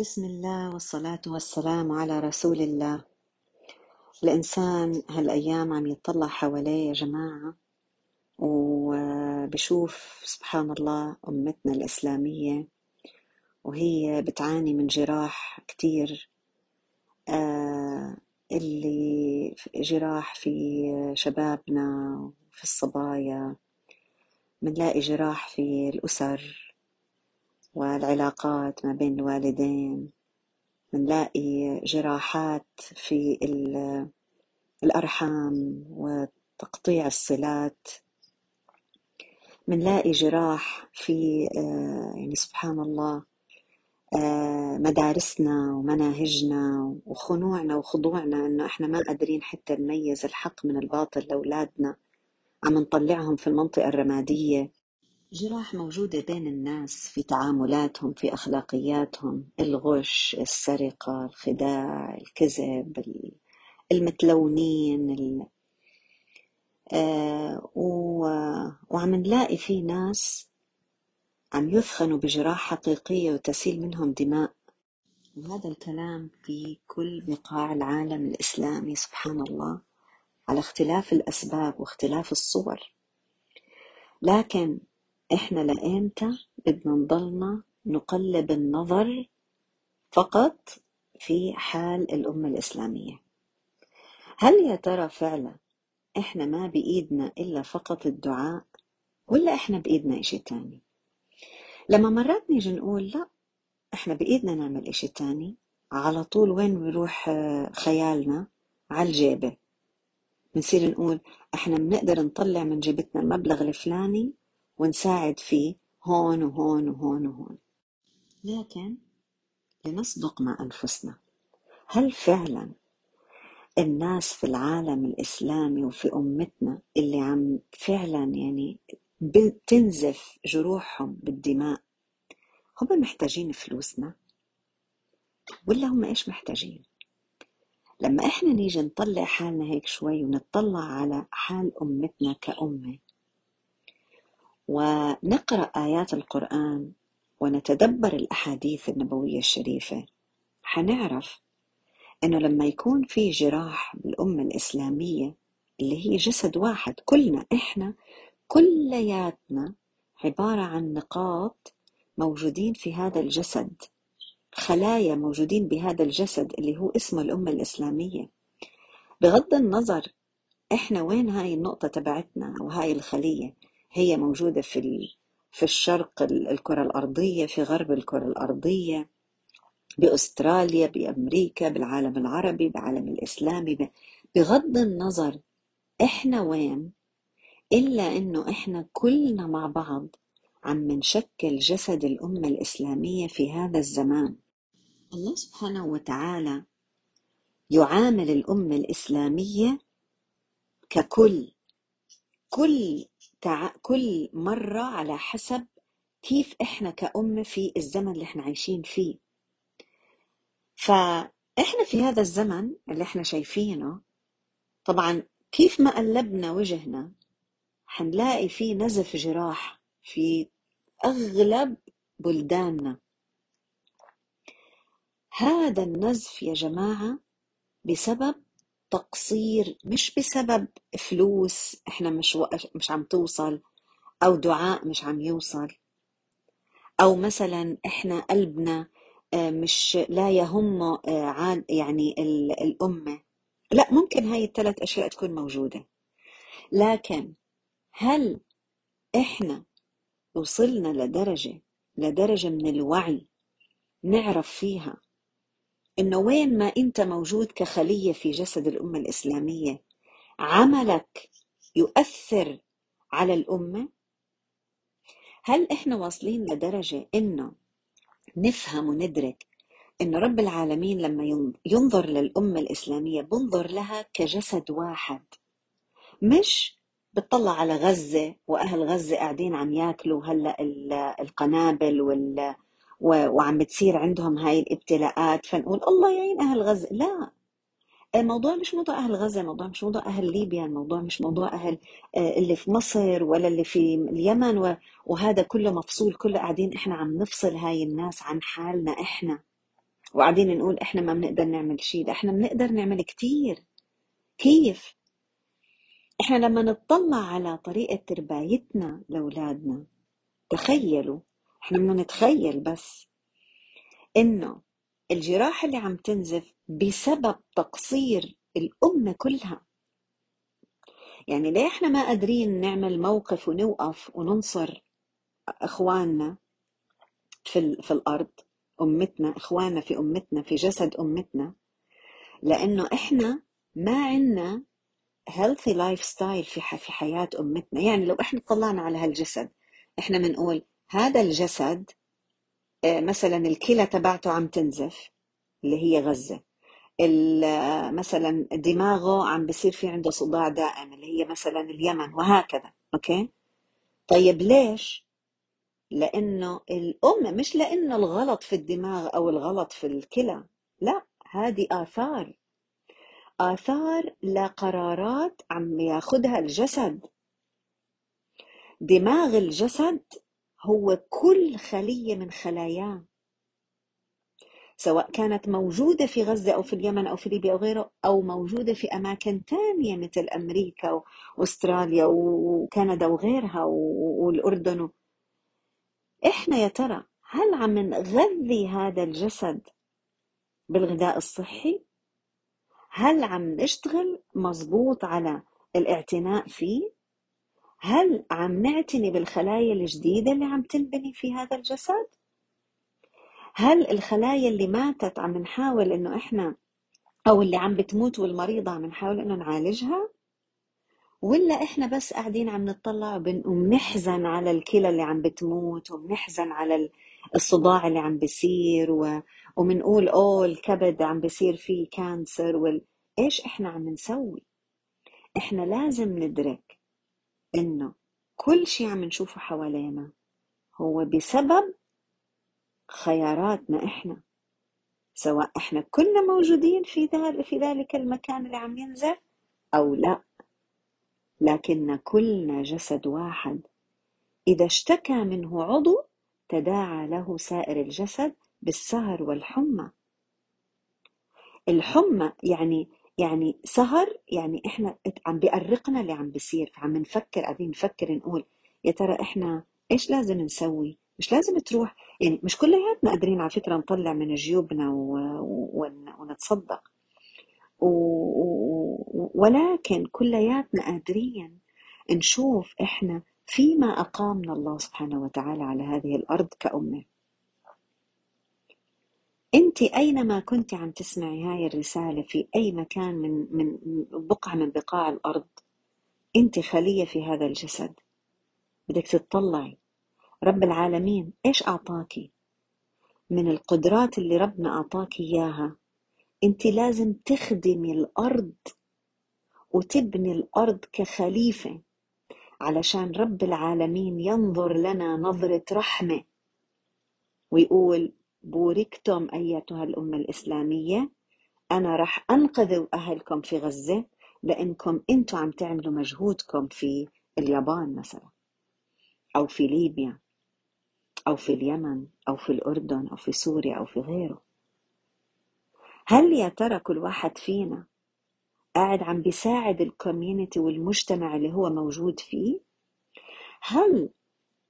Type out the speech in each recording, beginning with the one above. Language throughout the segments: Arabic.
بسم الله والصلاة والسلام على رسول الله. الإنسان هالأيام عم يطلع حواليه يا جماعة وبشوف سبحان الله أمتنا الإسلامية وهي بتعاني من جراح كتير آه اللي جراح في شبابنا وفي الصبايا منلاقي جراح في الأسر. والعلاقات ما بين الوالدين بنلاقي جراحات في ال- الأرحام وتقطيع الصلات بنلاقي جراح في آه، يعني سبحان الله آه، مدارسنا ومناهجنا وخنوعنا وخضوعنا إنه إحنا ما قادرين حتى نميز الحق من الباطل لأولادنا. عم نطلعهم في المنطقة الرمادية. جراح موجودة بين الناس في تعاملاتهم في أخلاقياتهم الغش السرقة الخداع الكذب ال- المتلونين ال- آه و- وعم نلاقي في ناس عم يثخنوا بجراح حقيقية وتسيل منهم دماء. وهذا الكلام في كل بقاع العالم الإسلامي سبحان الله على اختلاف الأسباب واختلاف الصور. لكن إحنا لإمتى بدنا نضلنا نقلب النظر فقط في حال الأمة الإسلامية؟ هل يا ترى فعلا إحنا ما بإيدنا إلا فقط الدعاء ولا إحنا بإيدنا إشي تاني؟ لما مرات نيجي نقول لا إحنا بإيدنا نعمل إشي تاني على طول وين بيروح آه، خيالنا؟ على الجيبة. بنصير نقول إحنا بنقدر نطلع من جيبتنا المبلغ الفلاني ونساعد فيه هون وهون وهون وهون. لكن لنصدق مع أنفسنا هل فعلا الناس في العالم الإسلامي وفي أمتنا اللي عم فعلا يعني بتنزف جروحهم بالدماء هم محتاجين فلوسنا؟ ولا هم إيش محتاجين؟ لما إحنا نيجي نطلع حالنا هيك شوي ونطلع على حال أمتنا كأمة ونقرأ آيات القرآن ونتدبر الأحاديث النبوية الشريفة. حنعرف إنه لما يكون في جراح بالأمة الإسلامية اللي هي جسد واحد كلنا إحنا كلياتنا عبارة عن نقاط موجودين في هذا الجسد خلايا موجودين بهذا الجسد اللي هو اسمه الأمة الإسلامية. بغض النظر إحنا وين هاي النقطة تبعتنا أو الخلية هي موجودة في. في الشرق ال- الكرة الأرضية في غرب الكرة الأرضية بأستراليا بأمريكا بالعالم العربي بالعالم الإسلامي بغض النظر إحنا وين إلا إنه إحنا كلنا مع بعض عم نشكل جسد الأمة الإسلامية في هذا الزمان الله سبحانه وتعالى يعامل الأمة الإسلامية ككل كل. كل مرة على حسب كيف إحنا كأمة في الزمن اللي إحنا عايشين فيه. فإحنا في هذا الزمن اللي إحنا شايفينه طبعا كيف ما قلبنا وجهنا حنلاقي فيه نزف جراح في أغلب بلداننا. هذا النزف يا جماعة بسبب تقصير مش بسبب فلوس إحنا مش وق- مش عم توصل أو دعاء مش عم يوصل. أو مثلا إحنا قلبنا آه، مش لا يهم آه، عن يعني ال- الأمة. لا ممكن هاي الثلاث أشياء تكون موجودة. لكن هل إحنا وصلنا لدرجة لدرجة من الوعي نعرف فيها إنه وين ما أنت موجود كخلية في جسد الأمة الإسلامية عملك يؤثر على الأمة؟ هل إحنا واصلين لدرجة إنه نفهم وندرك إنه رب العالمين لما ين- ينظر للأمة الإسلامية بنظر لها كجسد واحد مش بتطلع على غزة وأهل غزة قاعدين عم ياكلوا هلأ ال- القنابل وال وعم بتصير عندهم هاي الابتلاءات فنقول الله يعين أهل غزة. لا. الموضوع مش موضوع أهل غزة الموضوع مش موضوع أهل ليبيا الموضوع مش موضوع أهل آه، اللي في مصر ولا اللي في اليمن وهذا كله مفصول كله قاعدين إحنا عم نفصل هاي الناس عن حالنا إحنا. وقاعدين نقول إحنا ما بنقدر نعمل شيء إحنا بنقدر نعمل كتير. كيف؟ إحنا لما نطلع على طريقة تربايتنا لأولادنا تخيلوا إحنا بدنا نتخيل بس انه الجراحة اللي عم تنزف بسبب تقصير الأمة كلها. يعني ليه إحنا ما قادرين نعمل موقف ونوقف وننصر إخواننا في, في الأرض أمتنا إخواننا في أمتنا في جسد أمتنا؟ لأنه إحنا ما عندنا healthy lifestyle في في حياة أمتنا. يعني لو إحنا طلعنا على هالجسد إحنا بنقول هذا الجسد آه، مثلا الكلى تبعته عم تنزف اللي هي غزة. مثلا دماغه عم بصير في عنده صداع دائم اللي هي مثلا اليمن وهكذا أوكي؟ طيب ليش؟ لأنه الأم مش لأنه الغلط في الدماغ أو الغلط في الكلى لا هذه آثار. آثار لقرارات عم ياخذها الجسد. دماغ الجسد هو كل خلية من خلاياه سواء كانت موجودة في غزة أو في اليمن أو في ليبيا أو غيره أو موجودة في أماكن تانية مثل أمريكا وأستراليا وكندا وغيرها والأردن إحنا يا ترى هل عم نغذي هذا الجسد بالغذاء الصحي؟ هل عم نشتغل مزبوط على الاعتناء فيه؟ هل عم نعتني بالخلايا الجديدة اللي عم تنبني في هذا الجسد؟ هل الخلايا اللي ماتت عم نحاول إنه إحنا أو اللي عم بتموت والمريضة عم نحاول إنه نعالجها ولا إحنا بس قاعدين عم نطلع وبنحزن على الكلى اللي عم بتموت وبنحزن على الصداع اللي عم بيصير و... وبنقول أوه الكبد عم بيصير فيه كانسر وال... إيش إحنا عم نسوي إحنا لازم ندرك إنه كل شيء عم نشوفه حوالينا هو بسبب خياراتنا إحنا. سواء إحنا كنا موجودين في في ذلك المكان اللي عم ينزل أو لا. لكن كلنا جسد واحد. إذا اشتكى منه عضو تداعى له سائر الجسد بالسهر والحمى. الحمى يعني يعني سهر يعني إحنا عم بيأرقنا اللي عم بيصير فعم نفكر قاعدين نفكر نقول يا ترى إحنا إيش لازم نسوي؟ مش لازم تروح يعني مش كلياتنا قادرين على فكرة نطلع من جيوبنا ونتصدق. ولكن كلياتنا قادرين نشوف إحنا فيما أقامنا الله سبحانه وتعالى على هذه الأرض كأمة. أنت أينما كنت عم تسمعي هاي الرسالة في أي مكان من من بقعة من بقاع الأرض أنت خلية في هذا الجسد. بدك تطلعي رب العالمين إيش أعطاكي من القدرات اللي ربنا أعطاكي إياها. أنت لازم تخدمي الأرض وتبني الأرض كخليفة علشان رب العالمين ينظر لنا نظرة رحمة ويقول بوركتم أيتها الأمة الإسلامية. أنا رح أنقذ أهلكم في غزة لأنكم أنتم عم تعملوا مجهودكم في اليابان مثلا أو في ليبيا أو في اليمن أو في الأردن أو في سوريا أو في غيره. هل يا ترى كل واحد فينا قاعد عم بيساعد ال community والمجتمع اللي هو موجود فيه؟ هل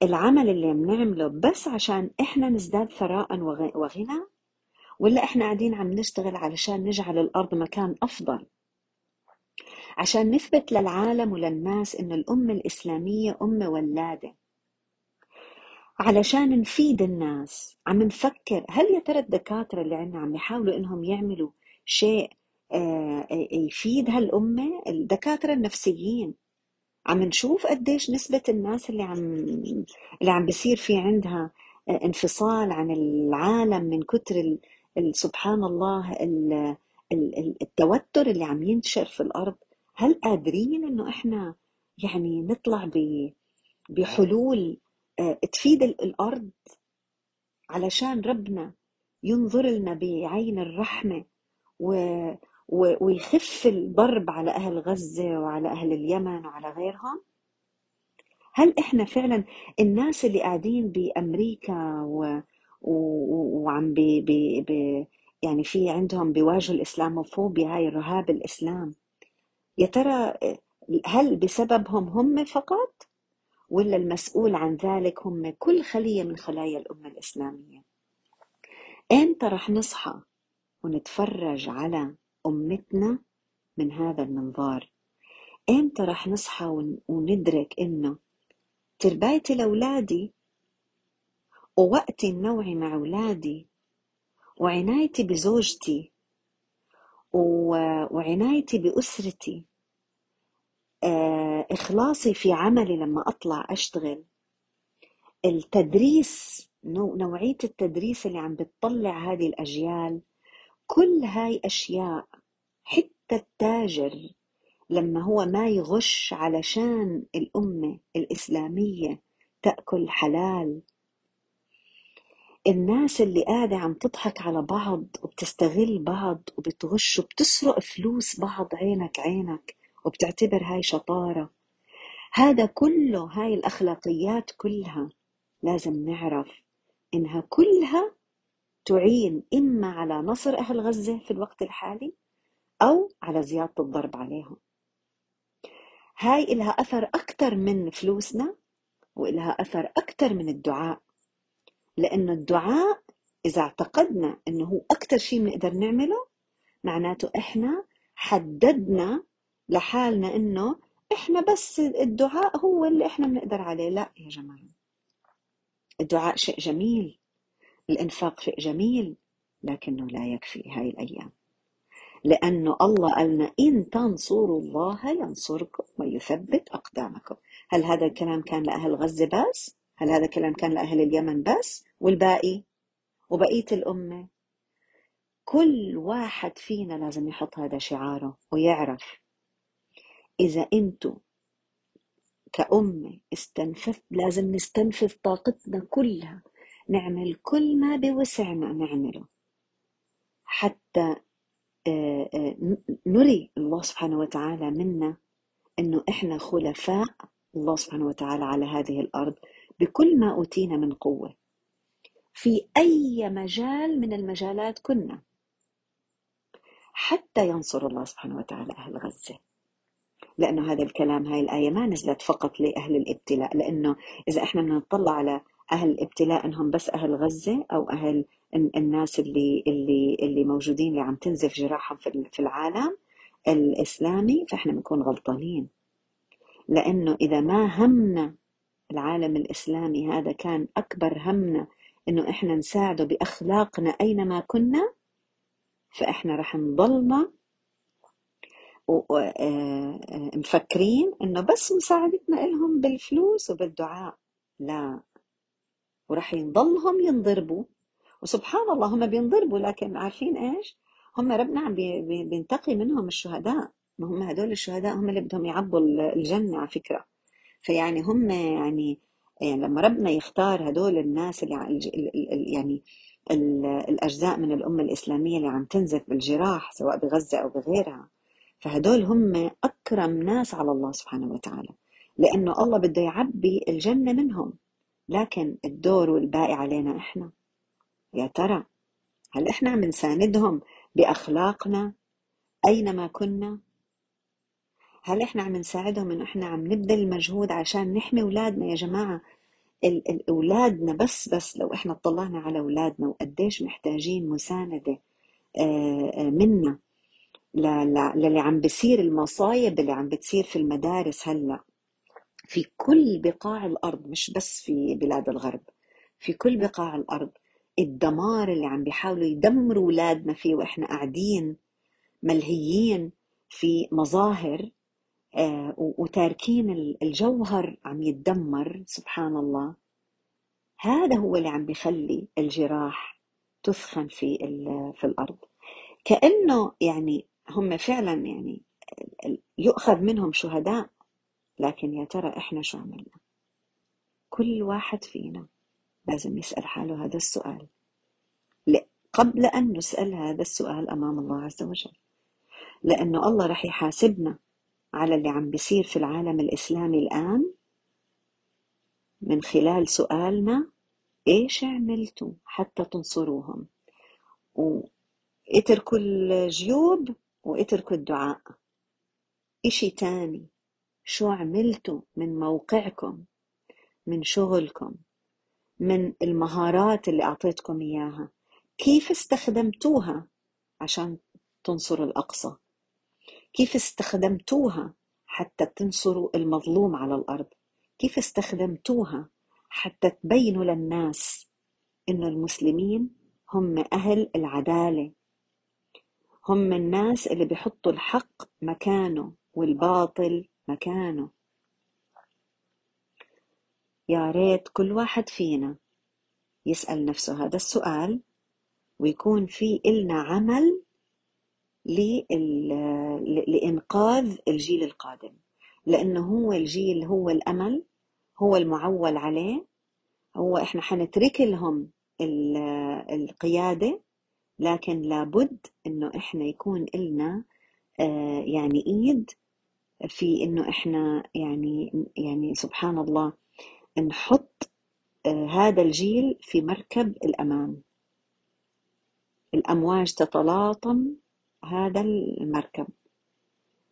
العمل اللي بنعمله بس عشان إحنا نزداد ثراء وغنى؟ ولا إحنا قاعدين عم نشتغل علشان نجعل الأرض مكان أفضل؟ عشان نثبت للعالم وللناس ان الأمة الإسلامية أمة ولادة. علشان نفيد الناس عم نفكر هل يا ترى الدكاترة اللي عندنا عم يحاولوا إنهم يعملوا شيء آه، يفيد هالأمة؟ الدكاترة النفسيين. عم نشوف قديش نسبة الناس اللي عم اللي عم بصير في عندها آه، انفصال عن العالم من كتر سبحان الله التوتر اللي عم ينتشر في الأرض هل قادرين إنه إحنا يعني نطلع بحلول آه، تفيد الأرض علشان ربنا ينظر لنا بعين. و... ويخف الضرب على أهل غزة وعلى أهل اليمن وعلى غيرهم؟ هل إحنا فعلا الناس اللي قاعدين بأمريكا و... و... وعم بي... بي... بي... يعني في عندهم بيواجهوا الإسلاموفوبيا هاي الرهاب الإسلام يا ترى هل بسببهم هم فقط ولا المسؤول عن ذلك هم كل خلية من خلايا الأمة الإسلامية؟ إمتى رح نصحى ونتفرج على أمتنا من هذا المنظار. إمتى رح نصحى وندرك إنه تربايتي لأولادي ووقتي النوعي مع أولادي وعنايتي بزوجتي وعنايتي بأسرتي آه، إخلاصي في عملي لما أطلع أشتغل التدريس نوعية التدريس اللي عم بتطلع هذه الأجيال كل هاي أشياء حتى التاجر لما هو ما يغش علشان الأمة الإسلامية تأكل حلال. الناس اللي قاعدة عم تضحك على بعض وبتستغل بعض وبتغش وبتسرق فلوس بعض عينك عينك وبتعتبر هاي شطارة. هذا كله هاي الأخلاقيات كلها لازم نعرف إنها كلها تعين إما على نصر أهل غزة في الوقت الحالي أو على زيادة الضرب عليهم. هاي إلها أثر أكثر من فلوسنا وإلها أثر أكثر من الدعاء لأنه الدعاء إذا اعتقدنا أنه هو أكثر شيء بنقدر نعمله معناته إحنا حددنا لحالنا أنه إحنا بس الدعاء هو اللي إحنا بنقدر عليه. لا يا جماعة الدعاء شيء جميل. الإنفاق شيء جميل لكنه لا يكفي هاي الأيام لأنه الله قالنا إن تنصروا الله ينصركم ويثبت أقدامكم هل هذا الكلام كان لأهل غزة بس؟ هل هذا الكلام كان لأهل اليمن بس؟ والباقي؟ وبقية الأمة؟ كل واحد فينا لازم يحط هذا شعاره ويعرف إذا أنتم كأمة استنفذ لازم نستنفذ طاقتنا كلها نعمل كل ما بوسعنا نعمله. حتى آه، آه، نري الله سبحانه وتعالى منا إنه إحنا خلفاء الله سبحانه وتعالى على هذه الأرض بكل ما أوتينا من قوة. في أي مجال من المجالات كنا. حتى ينصر الله سبحانه وتعالى أهل غزة. لأنه هذا الكلام هاي الآية ما نزلت فقط لأهل الابتلاء لأنه إذا إحنا بدنا نطلع على أهل الابتلاء إنهم بس أهل غزة أو أهل الناس اللي اللي اللي موجودين اللي عم تنزف جراحهم في العالم الإسلامي فإحنا بنكون غلطانين. لأنه إذا ما همنا العالم الإسلامي هذا كان أكبر همنا إنه إحنا نساعده بأخلاقنا أينما كنا فإحنا رح نضلنا مفكرين إنه بس مساعدتنا لهم بالفلوس وبالدعاء. لا. ورح يضلهم ينضربوا. وسبحان الله هم بينضربوا لكن عارفين إيش؟ هم ربنا عم بينتقي منهم الشهداء. ما هم هدول الشهداء هم اللي بدهم يعبوا الجنة على فكرة. فيعني هم يعني يعني لما ربنا يختار هدول الناس اللي يعني الأجزاء من الأمة الإسلامية اللي عم تنزف بالجراح سواء بغزة أو بغيرها فهدول هم أكرم ناس على الله سبحانه وتعالى. لأنه الله بده يعبي الجنة منهم. لكن الدور والباقي علينا إحنا. يا ترى هل إحنا عم نساندهم بأخلاقنا أينما كنا؟ هل إحنا عم نساعدهم إنه إحنا عم نبذل المجهود عشان نحمي أولادنا يا جماعة؟ أولادنا بس بس لو إحنا اطلعنا على أولادنا وقديش محتاجين مساندة آه، آه، منا للي عم بصير المصايب اللي عم بتصير في المدارس هلأ. في كل بقاع الأرض مش بس في بلاد الغرب في كل بقاع الأرض الدمار اللي عم بيحاولوا يدمروا أولادنا فيه وإحنا قاعدين ملهيين في مظاهر آه وتاركين الجوهر عم يتدمر سبحان الله. هذا هو اللي عم بيخلي الجراح تثخن في في الأرض. كأنه يعني هم فعلا يعني يؤخذ منهم شهداء لكن يا ترى إحنا شو عملنا؟ كل واحد فينا لازم يسأل حاله هذا السؤال. قبل أن نسأل هذا السؤال أمام الله عز وجل. لأنه الله رح يحاسبنا على اللي عم بيصير في العالم الإسلامي الآن من خلال سؤالنا إيش عملتوا حتى تنصروهم؟ اتركوا الجيوب واتركوا الدعاء. إشي تاني. شو عملتوا من موقعكم من شغلكم من المهارات اللي أعطيتكم إياها؟ كيف استخدمتوها عشان تنصروا الأقصى؟ كيف استخدمتوها حتى تنصروا المظلوم على الأرض؟ كيف استخدمتوها حتى تبينوا للناس إنه المسلمين هم أهل العدالة؟ هم الناس اللي بيحطوا الحق مكانه والباطل مكانه. يا ريت كل واحد فينا يسأل نفسه هذا السؤال ويكون في إلنا عمل لإنقاذ الجيل القادم. لأنه هو الجيل هو الأمل هو المعول عليه. هو إحنا حنترك لهم القيادة لكن لابد إنه إحنا يكون إلنا آه، يعني إيد في إنه إحنا يعني يعني سبحان الله نحط آه، هذا الجيل في مركب الأمان الأمواج تتلاطم هذا المركب.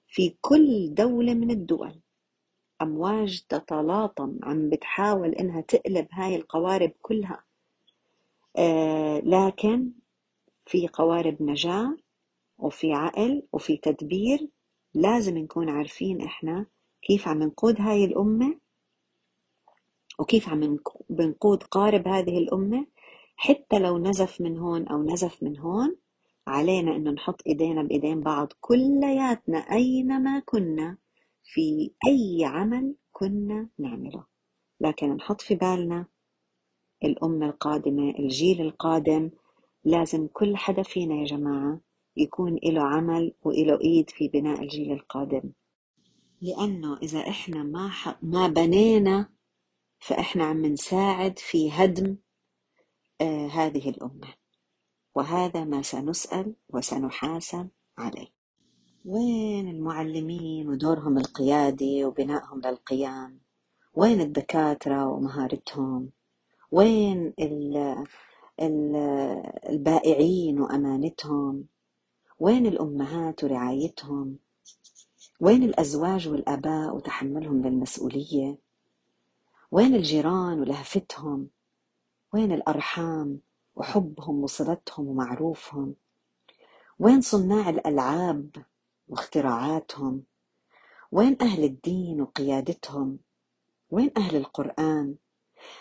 في كل دولة من الدول أمواج تتلاطم عم بتحاول إنها تقلب هاي القوارب كلها. آه لكن في قوارب نجاة وفي عقل وفي تدبير لازم نكون عارفين إحنا كيف عم نقود هاي الأمة وكيف عم بنقود قارب هذه الأمة حتى لو نزف من هون أو نزف من هون علينا إنه نحط إيدينا بإيدين بعض كلياتنا أينما كنا في أي عمل كنا نعمله. لكن نحط في بالنا الأمة القادمة الجيل القادم لازم كل حدا فينا يا جماعة يكون له عمل وله إيد في بناء الجيل القادم. لأنه إذا إحنا ما. ما بنينا فإحنا عم نساعد في هدم آه هذه الأمة. وهذا ما سنسأل وسنحاسب عليه. وين المعلمين ودورهم القيادي وبنائهم للقيام؟ وين الدكاترة ومهارتهم؟ وين البائعين وأمانتهم؟ وين الأمهات ورعايتهم؟ وين الأزواج والآباء وتحملهم للمسؤولية؟ وين الجيران ولهفتهم؟ وين الأرحام وحبهم وصلتهم ومعروفهم؟ وين صناع الألعاب واختراعاتهم؟ وين أهل الدين وقيادتهم؟ وين أهل القرآن؟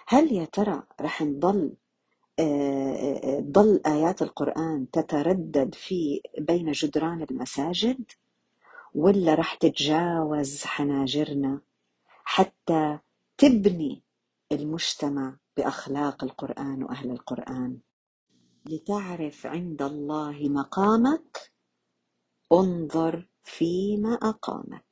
هل يا ترى رح نضل ضل آيات القرآن تتردد في بين جدران المساجد ولا رح تتجاوز حناجرنا حتى تبني المجتمع بأخلاق القرآن وأهل القرآن؟ لتعرف عند الله مقامك انظر فيما أقامك.